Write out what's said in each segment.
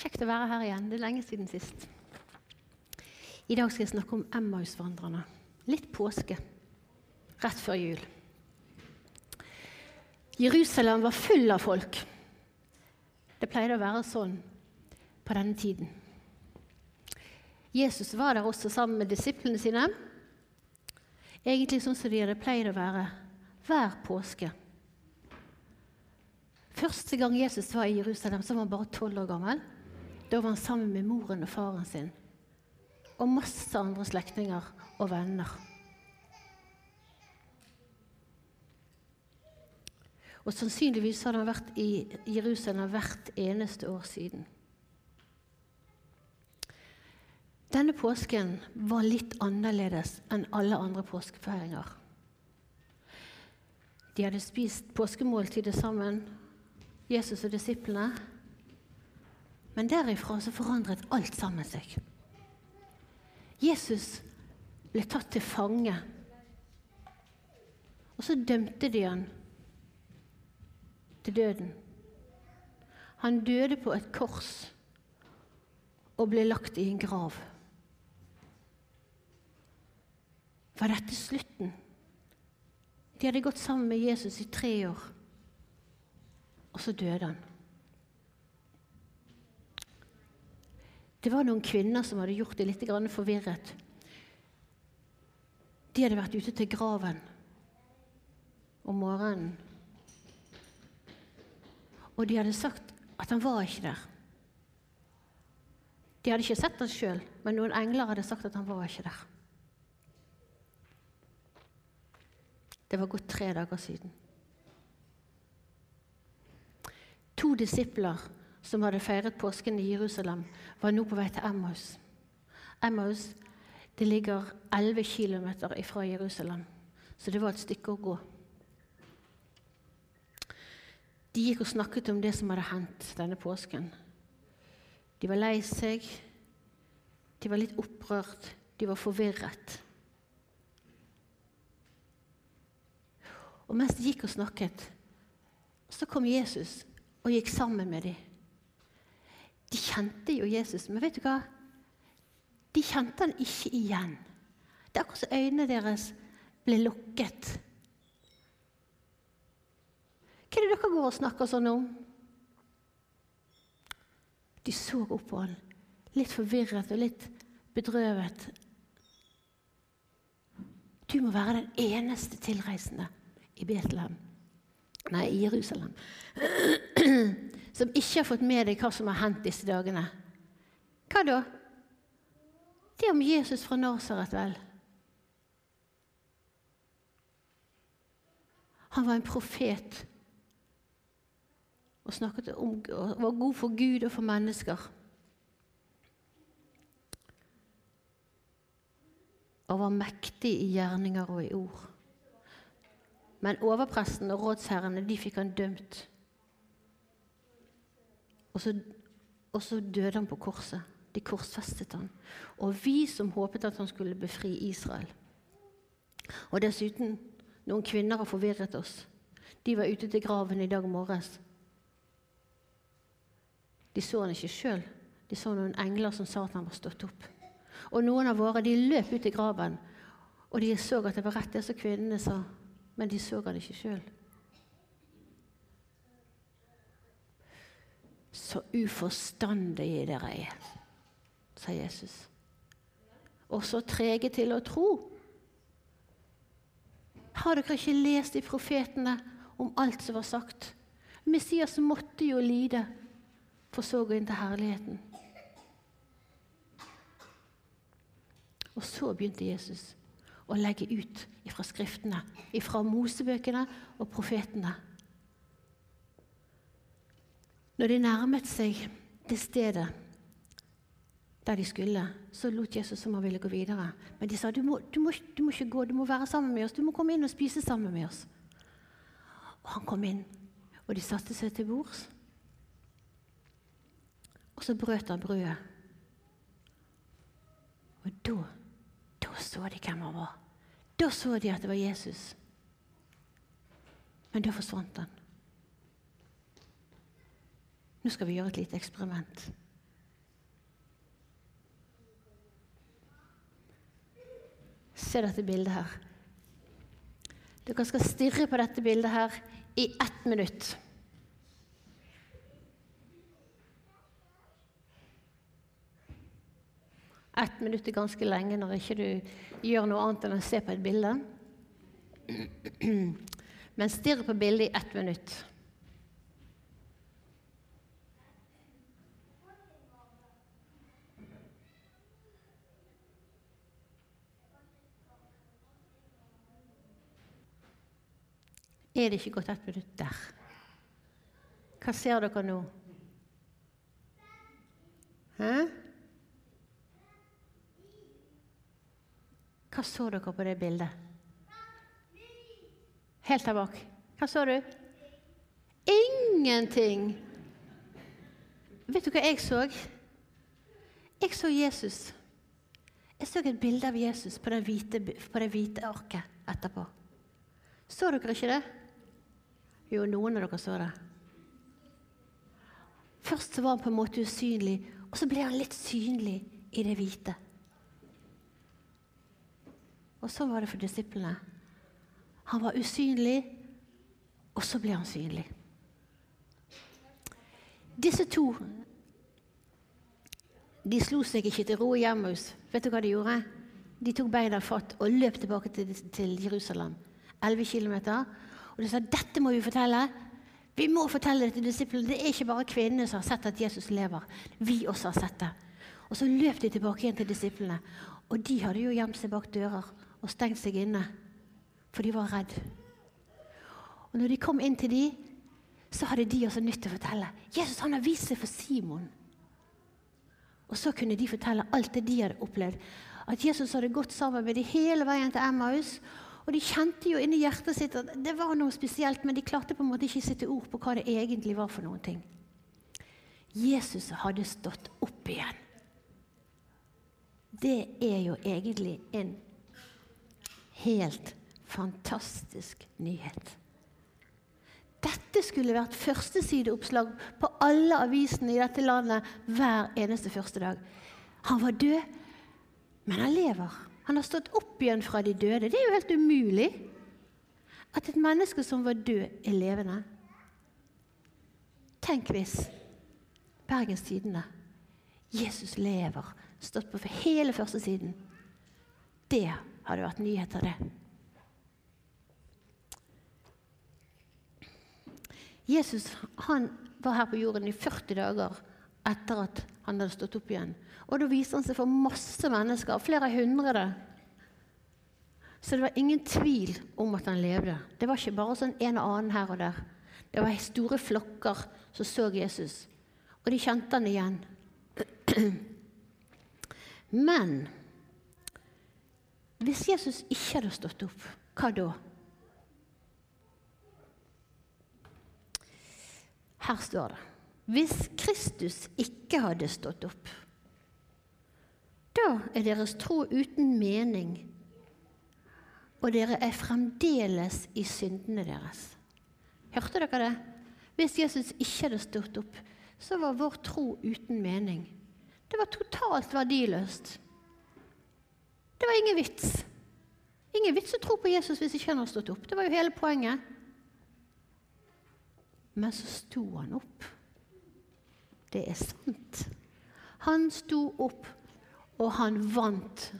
Kjekt å være her igjen. Det er lenge siden sist. I dag skal jeg snakke om Emmausvandrerne. Litt påske. Rett før jul. Jerusalem var full av folk. Det pleide å være sånn på denne tiden. Jesus var der også sammen med disiplene sine. Egentlig sånn som de hadde pleid å være hver påske. Første gang Jesus var i Jerusalem, så var han bare tolv år gammel. Da var han sammen med moren og faren sin og masse andre slektninger og venner. Og Sannsynligvis hadde han vært i Jerusalem hvert eneste år siden. Denne påsken var litt annerledes enn alle andre påskefeiringer. De hadde spist påskemåltidet sammen, Jesus og disiplene. Men derifra så forandret alt sammen seg. Jesus ble tatt til fange. Og så dømte de han til døden. Han døde på et kors og ble lagt i en grav. Var dette slutten? De hadde gått sammen med Jesus i tre år, og så døde han. Det var noen kvinner som hadde gjort det litt forvirret. De hadde vært ute til graven om morgenen. Og de hadde sagt at han var ikke der. De hadde ikke sett han sjøl, men noen engler hadde sagt at han var ikke der. Det var gått tre dager siden. To disipler som hadde feiret påsken i Jerusalem, var nå på vei til Emmaus. Emmaus det ligger 11 km fra Jerusalem, så det var et stykke å gå. De gikk og snakket om det som hadde hendt denne påsken. De var lei seg, de var litt opprørt, de var forvirret. Og mens de gikk og snakket, så kom Jesus og gikk sammen med dem. De kjente jo Jesus, men vet du hva? De kjente han ikke igjen. Det er akkurat som øynene deres ble lukket. Hva er det dere går og snakker sånn om? De så opp på han, litt forvirret og litt bedrøvet. Du må være den eneste tilreisende i Betlehem, nei, i Jerusalem, som ikke har fått med deg hva som har hendt disse dagene. Hva da? Det om Jesus fra Nasaret, vel. Han var en profet og snakket om, og var god for Gud og for mennesker. Og var mektig i gjerninger og i ord. Men overpresten og rådsherrene de fikk han dømt. Og så, og så døde han på korset. De korsfestet han. Og vi som håpet at han skulle befri Israel. Og dessuten noen kvinner har forvirret oss. De var ute til graven i dag morges. De så han ikke sjøl. De så noen engler som sa at han var stått opp. Og noen av våre de løp ut i graven, og de så at det var rett det som kvinnene sa men de så han ikke sjøl. Så uforstandige dere er, sa Jesus. Og så trege til å tro. Har dere ikke lest i profetene om alt som var sagt? Messias måtte jo lide, for så å gå inn til herligheten. Og så begynte Jesus å legge ut fra Skriftene, fra Mosebøkene og profetene. Når de nærmet seg det stedet der de skulle, så lot Jesus som han ville gå videre. Men de sa du må, du, må, du må, ikke gå, du må være sammen med oss, du må komme inn og spise sammen med oss. Og han kom inn, og de satte seg til bords. Og så brøt han brødet. Og da, da så de hvem han var. Da så de at det var Jesus. Men da forsvant han. Nå skal vi gjøre et lite eksperiment. Se dette bildet her. Dere skal stirre på dette bildet her i ett minutt. Ett minutt er ganske lenge når ikke du gjør noe annet enn å se på et bilde. Men stirr på bildet i ett minutt. Er det ikke gått ett minutt der? Hva ser dere nå? Hæ? Hva så dere på det bildet? Helt der bak. Hva så du? Ingenting! Vet du hva jeg så? Jeg så Jesus. Jeg så et bilde av Jesus på det hvite, på hvite arket etterpå. Så dere ikke det? Jo, noen av dere så det. Først så var han på en måte usynlig, og så ble han litt synlig i det hvite. Og så var det for disiplene. Han var usynlig, og så ble han synlig. Disse to de slo seg ikke til ro i Emmaus. Vet du hva de gjorde? De tok beina fatt og løp tilbake til, til Jerusalem. 11 km. Og de sa dette må vi fortelle. Vi må fortelle det til disiplene. Det er ikke bare kvinnene som har sett at Jesus lever. Vi også har sett det. Og så løp de tilbake igjen til disiplene. Og de hadde jo gjemt seg bak dører og stengt seg inne, for de var redd. Og når de kom inn til de, så hadde de også nytt til å fortelle. Jesus han har vist seg for Simon. Og så kunne de fortelle alt det de hadde opplevd. At Jesus hadde gått sammen med de hele veien til Emmaus. Og de kjente jo inni hjertet sitt at det var noe spesielt, men de klarte på en måte ikke å sette ord på hva det egentlig var for noen ting. Jesus hadde stått opp igjen. Det er jo egentlig en helt fantastisk nyhet. Dette skulle vært førstesideoppslag på alle avisene i dette landet hver eneste første dag. Han var død, men han lever. Han har stått opp igjen fra de døde. Det er jo helt umulig at et menneske som var død, er levende. Tenk hvis Bergens Tidende Jesus lever, stått på for hele førstesiden. Det hadde vært nyheter, det. Jesus han var her på jorden i 40 dager etter at han hadde stått opp igjen. Og da viste han seg for masse mennesker, flere hundre. Så det var ingen tvil om at han levde. Det var ikke bare sånn en og annen her og der. Det var store flokker som så Jesus, og de kjente han igjen. Men hvis Jesus ikke hadde stått opp, hva da? Her står det Hvis Kristus ikke hadde stått opp, da er deres tro uten mening, og dere er fremdeles i syndene deres. Hørte dere det? Hvis Jesus ikke hadde stått opp, så var vår tro uten mening. Det var totalt verdiløst. Det var ingen vits. Ingen vits å tro på Jesus hvis ikke han hadde stått opp. Det var jo hele poenget. Men så sto han opp. Det er sant. Han sto opp, og han vant.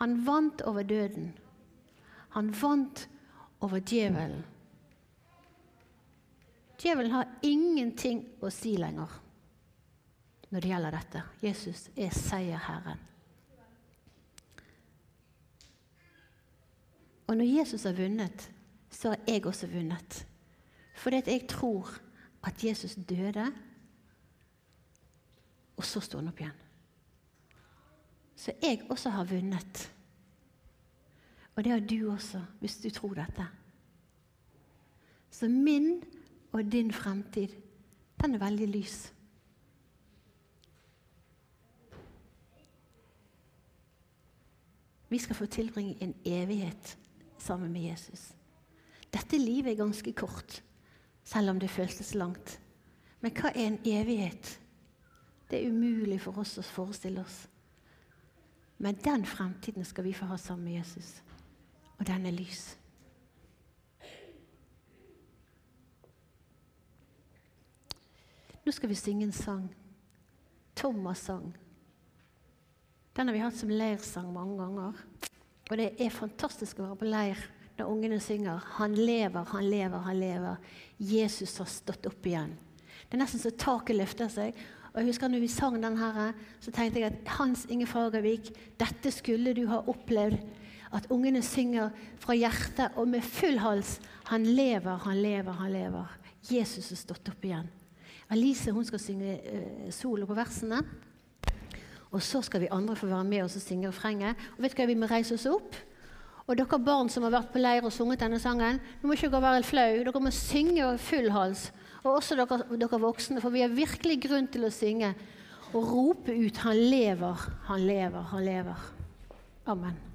Han vant over døden. Han vant over djevelen. Djevelen har ingenting å si lenger når det gjelder dette. Jesus er seierherren. Og når Jesus har vunnet, så har jeg også vunnet. Fordi jeg tror at Jesus døde, og så står han opp igjen. Så jeg også har vunnet. Og det har du også, hvis du tror dette. Så min og din fremtid, den er veldig lys. Vi skal få tilbringe en evighet sammen med Jesus. Dette livet er ganske kort selv om det føltes langt. Men hva er en evighet? Det er umulig for oss å forestille oss. Men den fremtiden skal vi få ha sammen med Jesus. Og den er lys. Nå skal vi synge en sang. Thomas sang. Den har vi hatt som leirsang mange ganger. Og det er fantastisk å være på leir når ungene synger 'Han lever, han lever, han lever'. Jesus har stått opp igjen. Det er nesten så taket løfter seg. Og jeg husker når vi sang den her, så tenkte jeg at Hans Inge Fagervik, dette skulle du ha opplevd. At ungene synger fra hjertet og med full hals 'Han lever, han lever, han lever'. Jesus har stått opp igjen. Alice hun skal synge uh, solo på versene. Og så skal vi andre få være med oss og synge refrenget. Og vet du hva, vi må reise oss opp. Og dere barn som har vært på leir og sunget denne sangen, nå må ikke dere være flau. Dere må synge full hals. Og også dere, dere voksne, for vi har virkelig grunn til å synge og rope ut 'Han lever, han lever, han lever'. Amen.